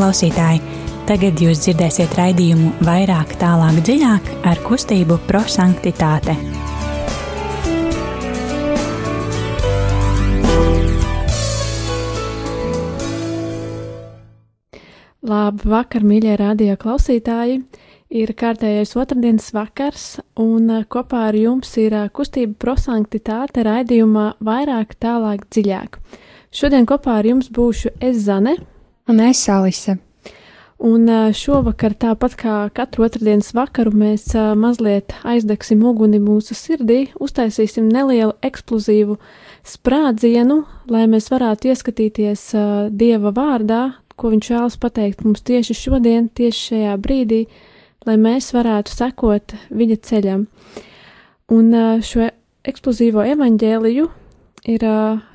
Klausītāji, tagad jūs dzirdēsiet raidījumu vairāk, tālāk, dziļāk ar kustību prosanktitāte. Labu vakar, mīļie radio klausītāji! Ir kārtējais otrdienas vakars, un uh, kopā ar jums ir uh, kustība prosanktitāte raidījumā vairāk, tālāk, dziļāk. Šodien kopā ar jums būšu es Zane. Un es Alise. Un šovakar, tāpat kā katru otrdienas vakaru, mēs mazliet aizdegsim uguni mūsu sirdī, uztaisīsim nelielu eksplozīvu sprādzienu, lai mēs varētu ieskatīties Dieva vārdā, ko viņš vēlas pateikt mums tieši šodien, tieši šajā brīdī, lai mēs varētu sekot viņa ceļam. Un šo eksplozīvo evaņģēliju ir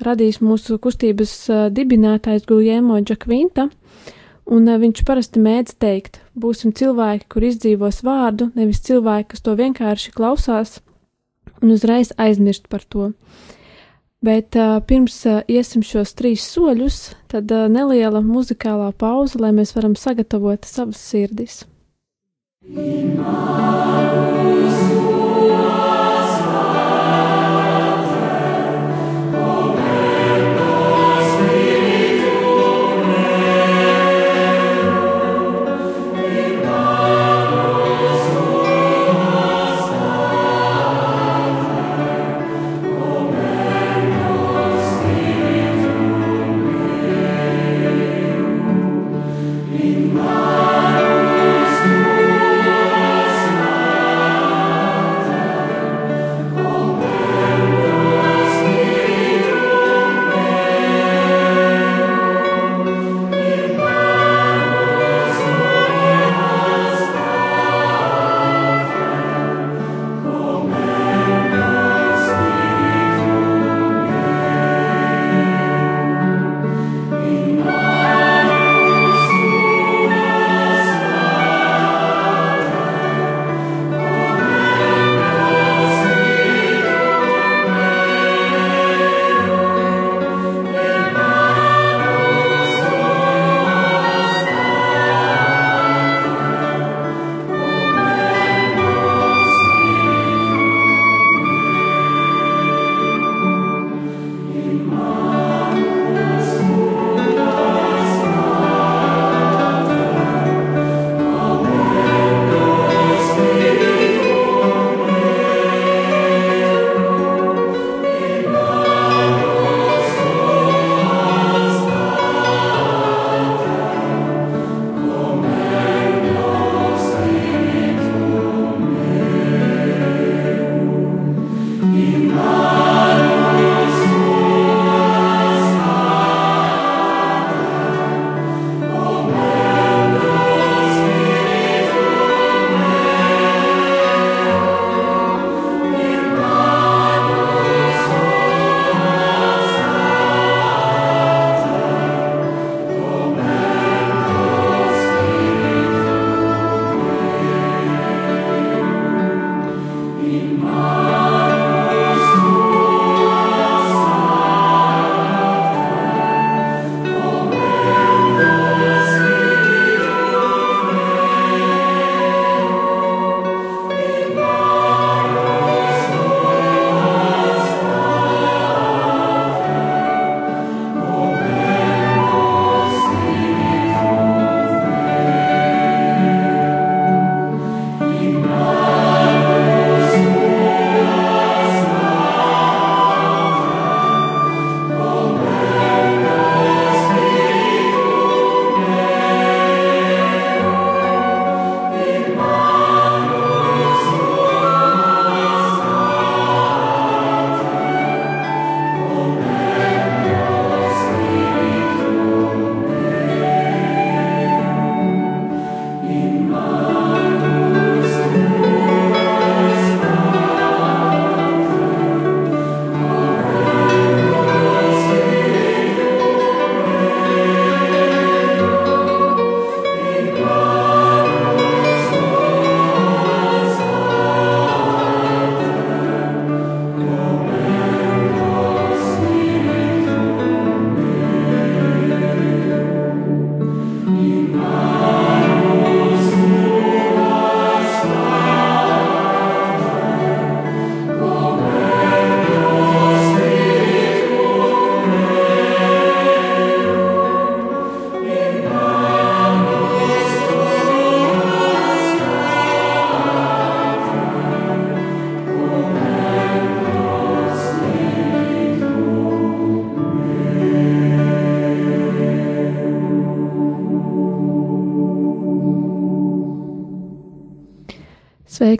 radījis mūsu kustības dibinātājs Guljēmo Džakvinta, un viņš parasti mēdz teikt, būsim cilvēki, kur izdzīvos vārdu, nevis cilvēki, kas to vienkārši klausās un uzreiz aizmirst par to. Bet uh, pirms uh, iesim šos trīs soļus, tad uh, neliela muzikālā pauze, lai mēs varam sagatavot savas sirdis. Imālis.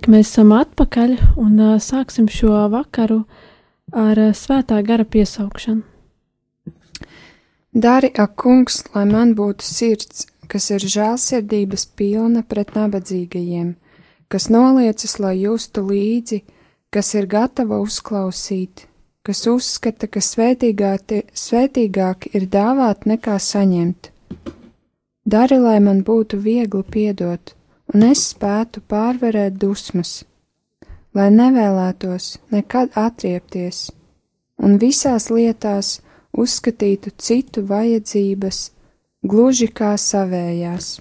Sveiki, mēs esam atpakaļ un uh, sāksim šo vakaru ar uh, svētā gara piesaukšanu. Dari, ak, kungs, lai man būtu sirds, kas ir žēlsirdības pilna pret nabadzīgajiem, kas noliecas, lai justu līdzi, kas ir gatava uzklausīt, kas uzskata, ka svētīgāk, svētīgāk ir dāvāt nekā saņemt. Dari, lai man būtu viegli piedot un es spētu pārvarēt dusmas, lai nevēlētos nekad atriepties, un visās lietās uzskatītu citu vajadzības gluži kā savējās.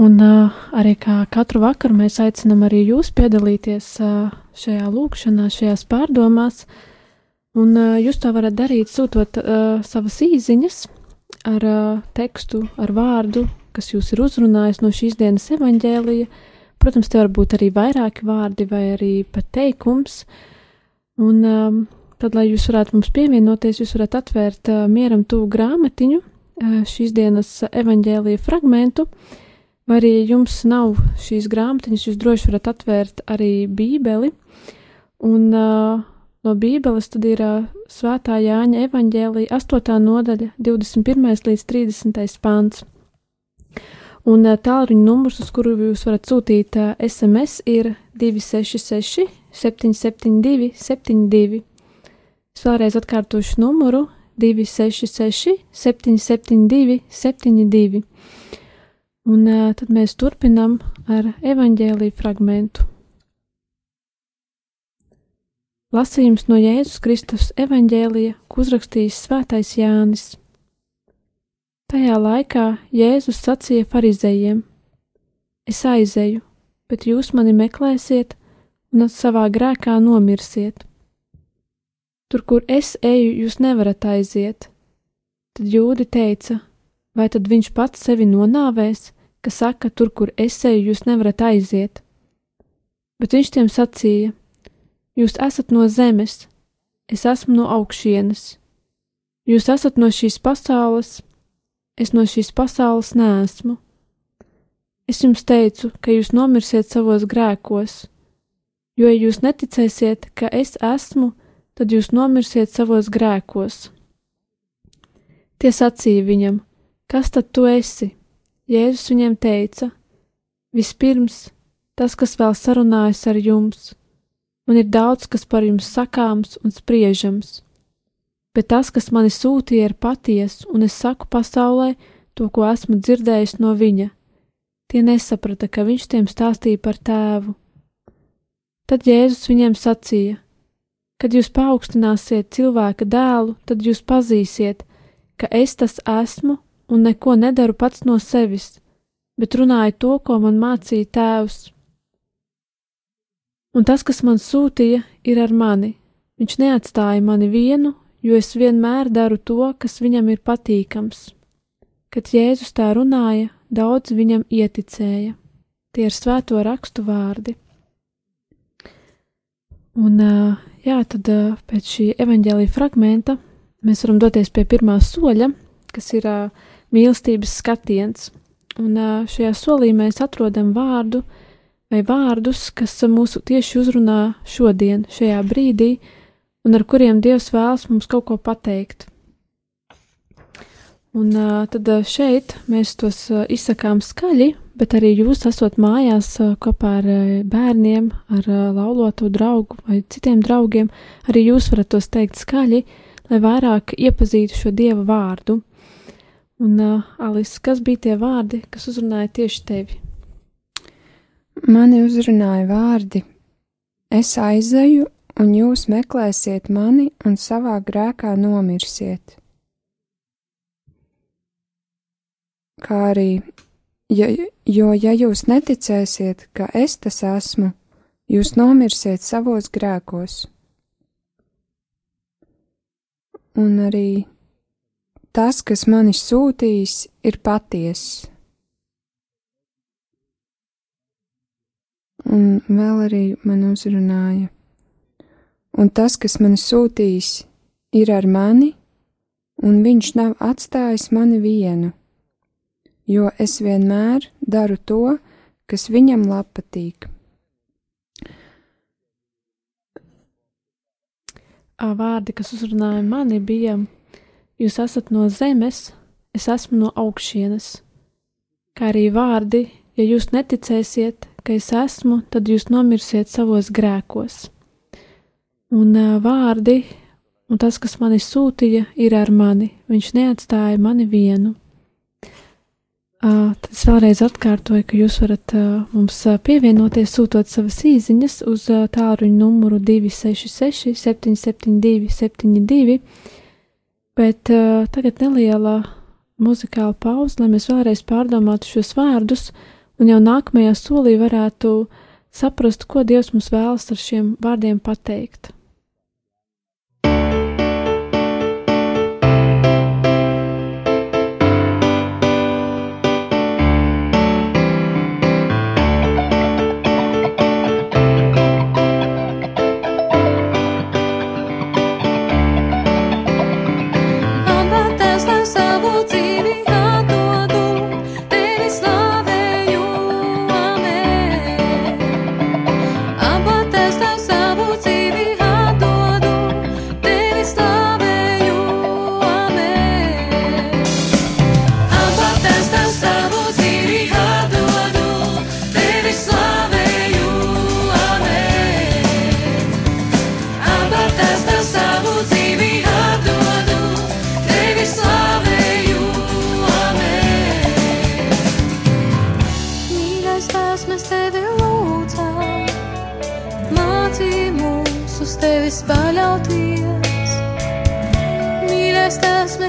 Un uh, arī kā katru vakaru mēs aicinām arī jūs piedalīties uh, šajā lūkšanā, šajās pārdomās, un uh, jūs to varat darīt sūtot uh, savas īziņas ar uh, tekstu, ar vārdu, kas jūs ir uzrunājis no šīs dienas evaņģēlija. Protams, te var būt arī vairāki vārdi vai arī pat teikums. Un um, tad, lai jūs varētu mums pievienoties, jūs varat atvērt uh, mieram tuvu grāmatiņu, uh, šīs dienas evaņģēlija fragmentu, vai arī jums nav šīs grāmatiņas, jūs droši varat atvērt arī bībeli. Un uh, no bībeles tad ir uh, svētā Jāņa evaņģēlija 8. nodaļa, 21. līdz 30. pāns. Un tālruņa numurs, uz kuru jūs varat sūtīt SMS, ir 266, 772, 72. Es vēlreiz atkārtošu numuru 266, 772, 72. Un uh, tad mēs turpinām ar evaņģēlīju fragmentu. Lasījums no Jēzus Kristus evaņģēlija, ko uzrakstījis Svētais Jānis. Tajā laikā Jēzus sacīja farizējiem: Es aizeju, bet jūs mani meklēsiet un savā grēkā nomirsiet. Tur, kur es eju, jūs nevarat aiziet. Tad jūdi teica: Vai tad viņš pats sevi nonāvēs, ka saka, tur, kur es eju, jūs nevarat aiziet? Bet viņš tiem sacīja: Jūs esat no zemes, es esmu no augšienes. Jūs esat no šīs pasaules, es no šīs pasaules neesmu. Es jums teicu, ka jūs nomirsiet savos grēkos, jo, ja jūs neticēsiet, ka es esmu, tad jūs nomirsiet savos grēkos. Tie sacīja viņam: Kas tad tu esi? Jēzus viņiem teica: Vispirms, tas, kas vēl sarunājas ar jums, man ir daudz kas par jums sakāms un spriežams bet tas, kas mani sūtīja, ir patiesa, un es saku pasaulē to, ko esmu dzirdējis no viņa. Tie nesaprata, ka viņš tiem stāstīja par tēvu. Tad Jēzus viņiem sacīja: Kad jūs paaugstināsiet cilvēka dēlu, tad jūs pazīsiet, ka es tas esmu un neko nedaru pats no sevis, bet runāju to, ko man mācīja tēvs. Un tas, kas man sūtīja, ir ar mani. Viņš neatstāja mani vienu, jo es vienmēr daru to, kas viņam ir patīkams. Kad Jēzus tā runāja, daudz viņam ieticēja. Tie ir svēto rakstu vārdi. Un, jā, tad pēc šī evaņģēlīja fragmenta mēs varam doties pie pirmā soļa, kas ir mīlestības skatiens. Un šajā solī mēs atrodam vārdu vai vārdus, kas mūsu tieši uzrunā šodien, šajā brīdī, un ar kuriem Dievs vēlas mums kaut ko pateikt. Un tad šeit mēs tos izsakām skaļi, bet arī jūs esat mājās kopā ar bērniem, ar lauloto draugu vai citiem draugiem. Arī jūs varat tos teikt skaļi, lai vairāk iepazītu šo Dieva vārdu. Un, Alis, kas bija tie vārdi, kas uzrunāja tieši tevi? Mani uzrunāja vārdi: Es aizeju un jūs meklēsiet mani un savā grēkā nomirsiet. Kā arī, ja, jo ja jūs neticēsiet, ka es tas esmu, jūs nomirsiet savos grēkos. Un arī tas, kas mani sūtīs, ir patiess. Un vēl arī man uzrunāja un tas, kas mani sūtījis, ir ar mani, un viņš nav atstājis mani vienu, jo es vienmēr daru to, kas viņam patīk. Vārdi, kas uzrunāja mani, bija: Jūs esat no zemes, es esmu no augšienes. Kā arī vārdi, ja jūs neticēsiet, ka es esmu, tad jūs nomirsiet savos grēkos. Un uh, vārdi, un tas, kas mani sūtīja, ir ar mani. Viņš neatstāja mani vienu. Uh, tad es vēlreiz atkārtoju, ka jūs varat uh, mums pievienoties, sūtot savas īsiņas uz uh, tālruņa numuru 266, 772, 72. Bet uh, tagad neliela muzikāla pauze, lai mēs vēlreiz pārdomātu šos vārdus, un jau nākamajā solī varētu saprast, ko Dievs mums vēlas ar šiem vārdiem pateikt.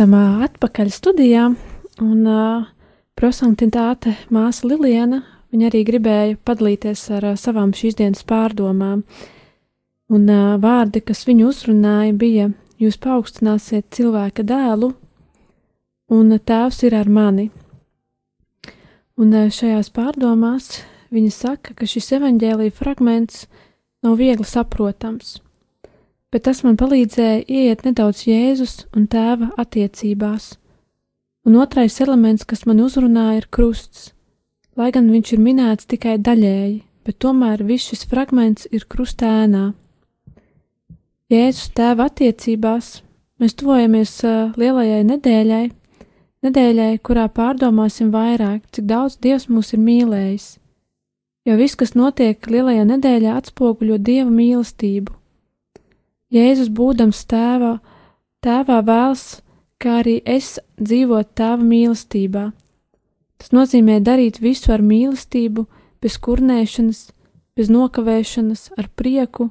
esam atpakaļ studijā, un prosantitāte māsa Liliena Viņa arī gribēja padalīties ar savām šīs dienas pārdomām, un vārdi, kas viņu uzrunāja, bija: Jūs paaugstināsiet cilvēka dēlu, un tēvs ir ar mani. Un šajās pārdomās viņa saka, ka šis evaņģēlīja fragments nav viegli saprotams, bet tas man palīdzēja ieiet nedaudz Jēzus un tēva attiecībās. Un otrais elements, kas man uzrunāja, ir krusts lai gan viņš ir minēts tikai daļēji, bet tomēr viss šis fragments ir krustēnā. Jēzus tēva attiecībās mēs tuvojamies lielajai nedēļai, nedēļai, kurā pārdomāsim vairāk, cik daudz Dievs mūs ir mīlējis. Jo viss, kas notiek lielajā nedēļā, atspoguļo Dieva mīlestību. Jēzus, būdams tēvā, tēvā vēlas, kā arī es dzīvot tēva mīlestībā, Tas nozīmē darīt visu ar mīlestību, bez kurnēšanas, bez nokavēšanas, ar prieku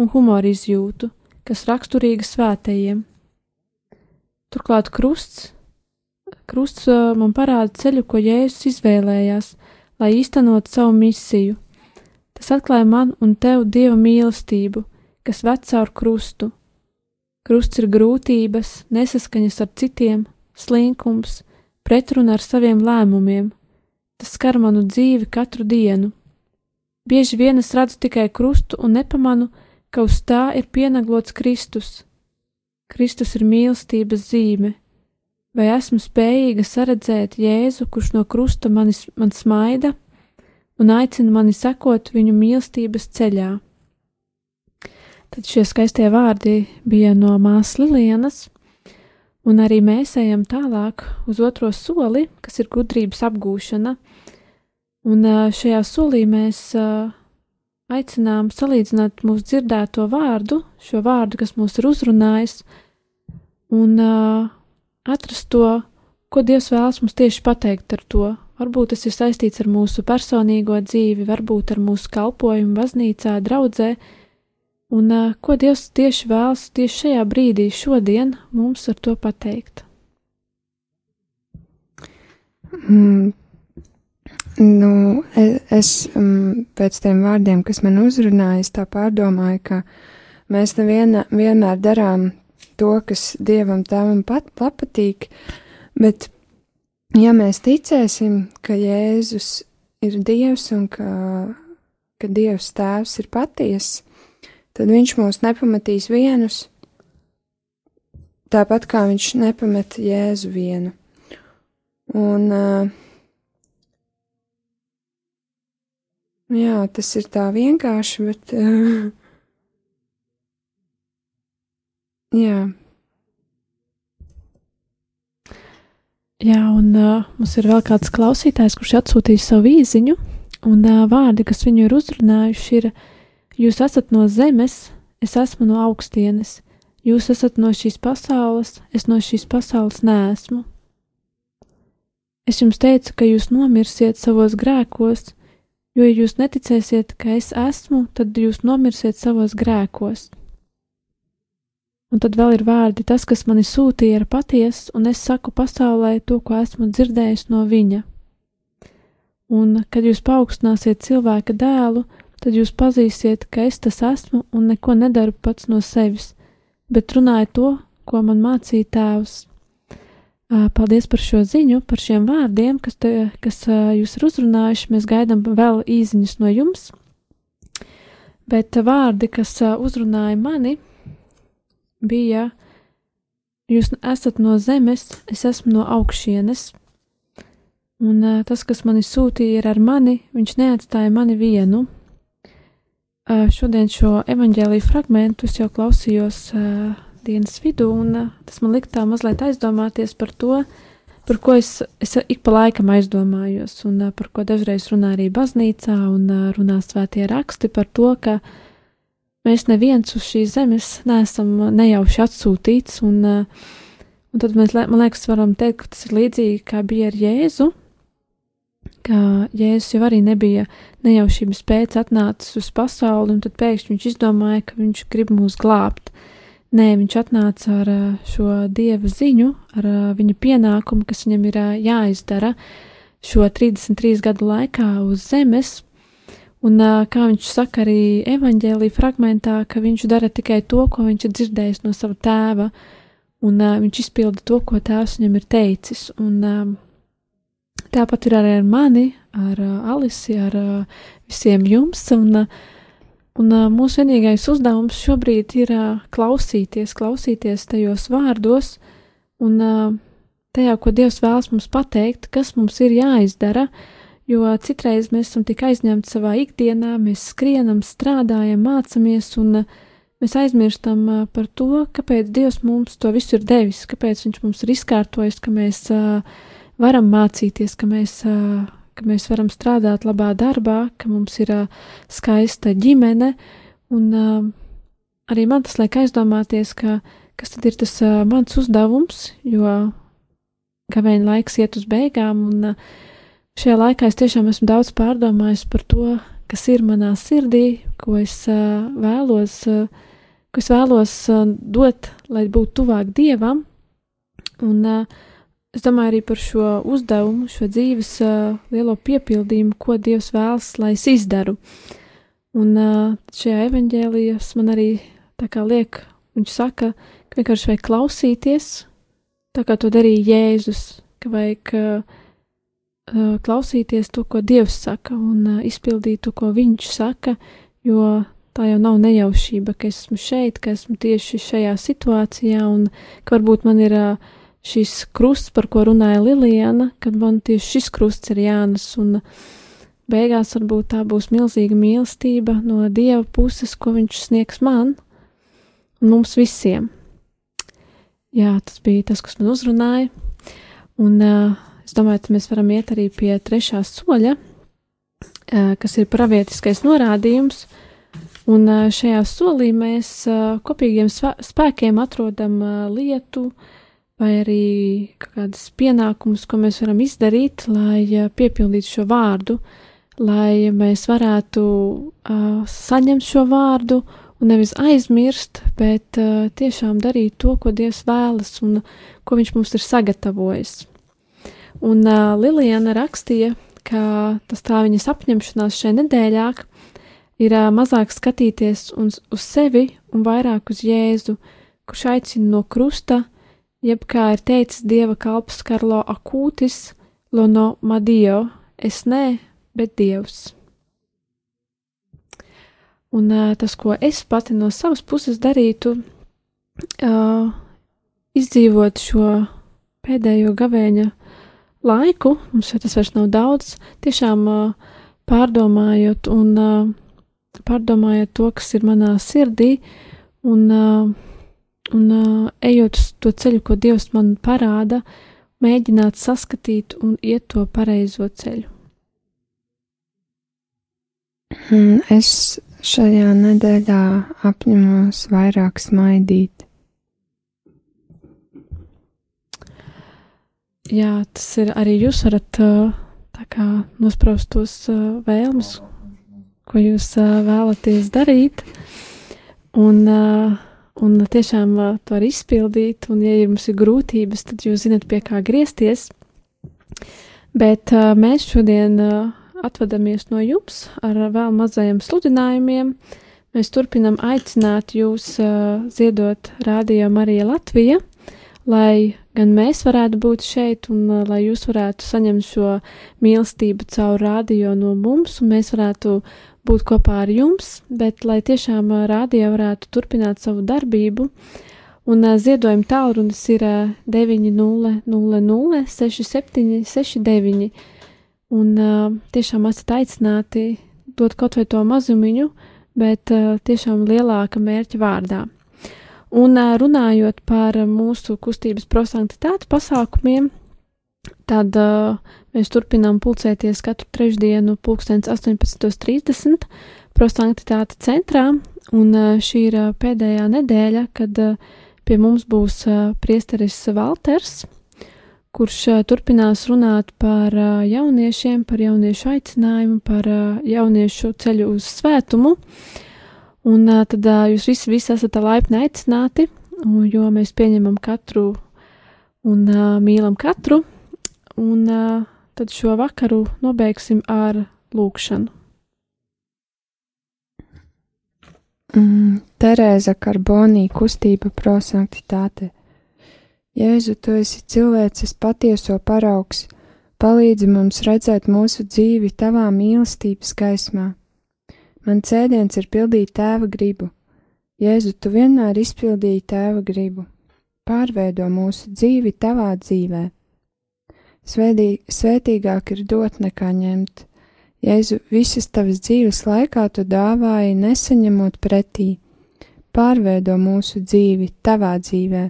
un humoru izjūtu, kas raksturīga svētajiem. Turklāt krusts, krusts uh, man parāda ceļu, ko Jēzus izvēlējās, lai īstenot savu misiju. Tas atklāja man un tev dieva mīlestību, kas ved caur krustu. Krusts ir grūtības, nesaskaņas ar citiem, slinkums, pretruna ar saviem lēmumiem. Tas skar manu dzīvi katru dienu. Bieži vien es redzu tikai krustu un nepamanu, ka uz tā ir pienaglots Kristus. Kristus ir mīlestības zīme. Vai esmu spējīga saredzēt Jēzu, kurš no krusta manis, man smaida un aicina mani sekot viņu mīlestības ceļā? Tad šie skaistie vārdi bija no māsas Lilienas, un arī mēs ejam tālāk uz otro soli, kas ir gudrības apgūšana. Un šajā solī mēs aicinām salīdzināt mūsu dzirdēto vārdu, šo vārdu, kas mūs ir uzrunājis, un atrast to, ko Dievs vēlas mums tieši pateikt ar to. Varbūt tas ir saistīts ar mūsu personīgo dzīvi, varbūt ar mūsu kalpošanu, baznīcā, draudzē, un ko Dievs tieši vēlas tieši šajā brīdī, šodien mums ar to pateikt. Mm, Nu, e, es um, pēc tiem vārdiem, kas man uzrunāja, tā pārdomāju, ka mēs neviena, vienmēr darām to, kas Dievam tēvam pat patīk, bet ja mēs ticēsim, ka Jēzus ir Dievs un ka, ka Dievs tēvs ir patiess, tad viņš mūs nepamatīs vienus, tāpat kā viņš nepameta Jēzu vienu. Un uh, Jā, tas ir tā vienkārši, bet. Uh, jā. Jā, un uh, mums ir vēl kāds klausītājs, kurš atsūtījis savu īziņu, un uh, vārdi, kas viņu ir uzrunājuši, ir: Jūs esat no zemes, es esmu no augstienes, jūs esat no šīs pasaules, es no šīs pasaules neesmu. Es jums teicu, ka jūs nomirsiet savos grēkos, jo, ja jūs neticēsiet, ka es esmu, tad jūs nomirsiet savos grēkos. Un tad vēl ir vārdi, tas, kas mani sūtīja, ir patiesa, un es saku pasaulē to, ko esmu dzirdējis no viņa. Un, kad jūs paaugstināsiet cilvēka dēlu, tad jūs pazīsiet, ka es tas esmu un neko nedaru pats no sevis, bet runāju to, ko man mācīja tēvs. Paldies par šo ziņu, par šiem vārdiem, kas, te, kas jūs ir uzrunājuši. Mēs gaidām vēl īsiņas no jums. Bet vārdi, kas uzrunāja mani, bija: Jūs esat no zemes, es esmu no augšienes. Un tas, kas mani sūtīja, ir ar mani, viņš neatstāja mani vienu. Šodien šo evaņģēlīju fragmentu es jau klausījos dienas vidū, un tas man lika tā mazliet aizdomāties par to, par ko es, es ik pa laikam aizdomājos, un par ko dažreiz runā arī baznīcā, un runā svētie raksti par to, ka mēs neviens uz šīs zemes neesam nejauši atsūtīts, un, un tad mēs, man liekas, varam teikt, ka tas ir līdzīgi kā bija ar Jēzu, ka Jēzus jau arī nebija nejaušības pēc atnācis uz pasauli, un tad pēkšņi viņš izdomāja, ka viņš grib mūs glābt. Nē, viņš atnāca ar šo dieva ziņu, ar viņa pienākumu, kas viņam ir jāizdara šo 33 gadu laikā uz zemes. Un kā viņš saka arī evanģēlī fragmentā, ka viņš dara tikai to, ko viņš ir dzirdējis no sava tēva, un viņš izpilda to, ko tēvs viņam ir teicis. Un tāpat ir arī ar mani, ar Alisi, ar visiem jums. Un, Un mūsu vienīgais uzdevums šobrīd ir klausīties, klausīties tajos vārdos un tajā, ko Dievs vēlas mums pateikt, kas mums ir jāizdara, jo citreiz mēs esam tik aizņemti savā ikdienā, mēs skrienam, strādājam, mācamies un mēs aizmirstam par to, kāpēc Dievs mums to visu ir devis, kāpēc Viņš mums ir izkārtojis, ka mēs varam mācīties, ka mēs ka mēs varam strādāt labā darbā, ka mums ir skaista ģimene, un arī man tas liek aizdomāties, ka kas tad ir tas mans uzdevums, jo gavēņa laiks iet uz beigām, un šajā laikā es tiešām esmu daudz pārdomājis par to, kas ir manā sirdī, ko es vēlos, ko es vēlos dot, lai būtu tuvāk Dievam, un uh, Es domāju arī par šo uzdevumu, šo dzīves uh, lielo piepildījumu, ko Dievs vēlas, lai es izdaru. Un uh, šajā evanģēlijā man arī tā kā liek, viņš saka, ka vienkārši vajag klausīties, tā kā to darīja Jēzus, ka vajag uh, klausīties to, ko Dievs saka, un uh, izpildīt to, ko Viņš saka, jo tā jau nav nejaušība, ka esmu šeit, ka esmu tieši šajā situācijā, un ka varbūt man ir uh, šis krusts, par ko runāja Lilijana, kad man tieši šis krusts ir jānes, un beigās varbūt tā būs milzīga mīlestība no Dieva puses, ko Viņš sniegs man un mums visiem. Jā, tas bija tas, kas man uzrunāja, un uh, es domāju, ka mēs varam iet arī pie trešā soļa, uh, kas ir pravietiskais norādījums, un uh, šajā solī mēs uh, kopīgiem spēkiem atrodam uh, lietu, uh, vai arī kādas pienākumus, ko mēs varam izdarīt, lai piepildītu šo vārdu, lai mēs varētu uh, saņemt šo vārdu un nevis aizmirst, bet uh, tiešām darīt to, ko Dievs vēlas un ko Viņš mums ir sagatavojis. Un uh, Lilijana rakstīja, ka tas tā viņas apņemšanās šai nedēļā ir uh, mazāk skatīties uz, uz sevi un vairāk uz Jēzu, kurš aicina no krusta jeb kā ir teicis dieva kalps Karlo Akūtis, Lono Madio, es nē, bet dievs. Un uh, tas, ko es pati no savas puses darītu, uh, izdzīvot šo pēdējo gavēņa laiku, mums jau tas vairs nav daudz, tiešām uh, pārdomājot un uh, pārdomājot to, kas ir manā sirdī, un uh, un uh, ejot uz to ceļu, ko Dievs man parāda, mēģināt saskatīt un iet to pareizo ceļu. Hmm, es šajā nedēļā apņemos vairāk smaidīt. Jā, tas ir arī jūs varat tā kā nospraust tos vēlmes, ko jūs vēlaties darīt. Un uh, un tiešām to var izpildīt, un, ja jums ir grūtības, tad jūs zinat, pie kā griezties. Bet mēs šodien atvadamies no jums ar vēl mazajiem sludinājumiem. Mēs turpinam aicināt jūs ziedot Rādio Marija Latvija, lai gan mēs varētu būt šeit un uh, lai jūs varētu saņemt šo mīlestību caur rādio no mums, un mēs varētu būt kopā ar jums, bet lai tiešām rādījā varētu turpināt savu darbību. Un ziedojuma tālrunis ir 900 6769. Un tiešām esat aicināti dot kaut vai to mazumiņu, bet tiešām lielāka mērķa vārdā. Un runājot par mūsu kustības prosanktitātes pasākumiem, tad uh, Mēs turpinām pulcēties katru trešdienu, pulkstens 18.30 prostanktitāte centrā, un šī ir pēdējā nedēļa, kad pie mums būs priesteris Valters, kurš turpinās runāt par jauniešiem, par jauniešu aicinājumu, par jauniešu ceļu uz svētumu. Un tad jūs visi, visi esat laipni aicināti, jo mēs pieņemam katru un mīlam katru. Un uh, tad šo vakaru nobeigsim ar lūkšanu. Mm, Terēza Karbonī kustība prosanktitāte. Jēzu, tu esi cilvēces patieso paraugs, palīdzi mums redzēt mūsu dzīvi tavā mīlestības gaismā. Man cēdiens ir pildīt tēva gribu. Jēzu, tu vienmēr izpildīji tēva gribu. Pārveido mūsu dzīvi tavā dzīvē. Svētī, svētīgāk ir dot nekā ņemt. Jēzu, visas tavas dzīves laikā tu dāvāji nesaņemot pretī. Pārveido mūsu dzīvi tavā dzīvē.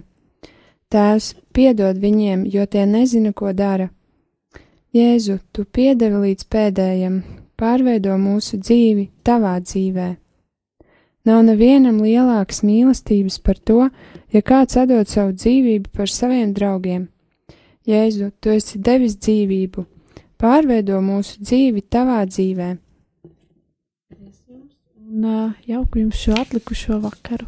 Tēvs, piedod viņiem, jo tie nezina, ko dara. Jēzu, tu piedevi līdz pēdējam, pārveido mūsu dzīvi tavā dzīvē. Nav nevienam lielākas mīlestības par to, ja kāds atdod savu dzīvību par saviem draugiem. Jēzu, tu esi devis dzīvību, pārveido mūsu dzīvi tavā dzīvē. Un jauku jums šo atlikušo vakaru.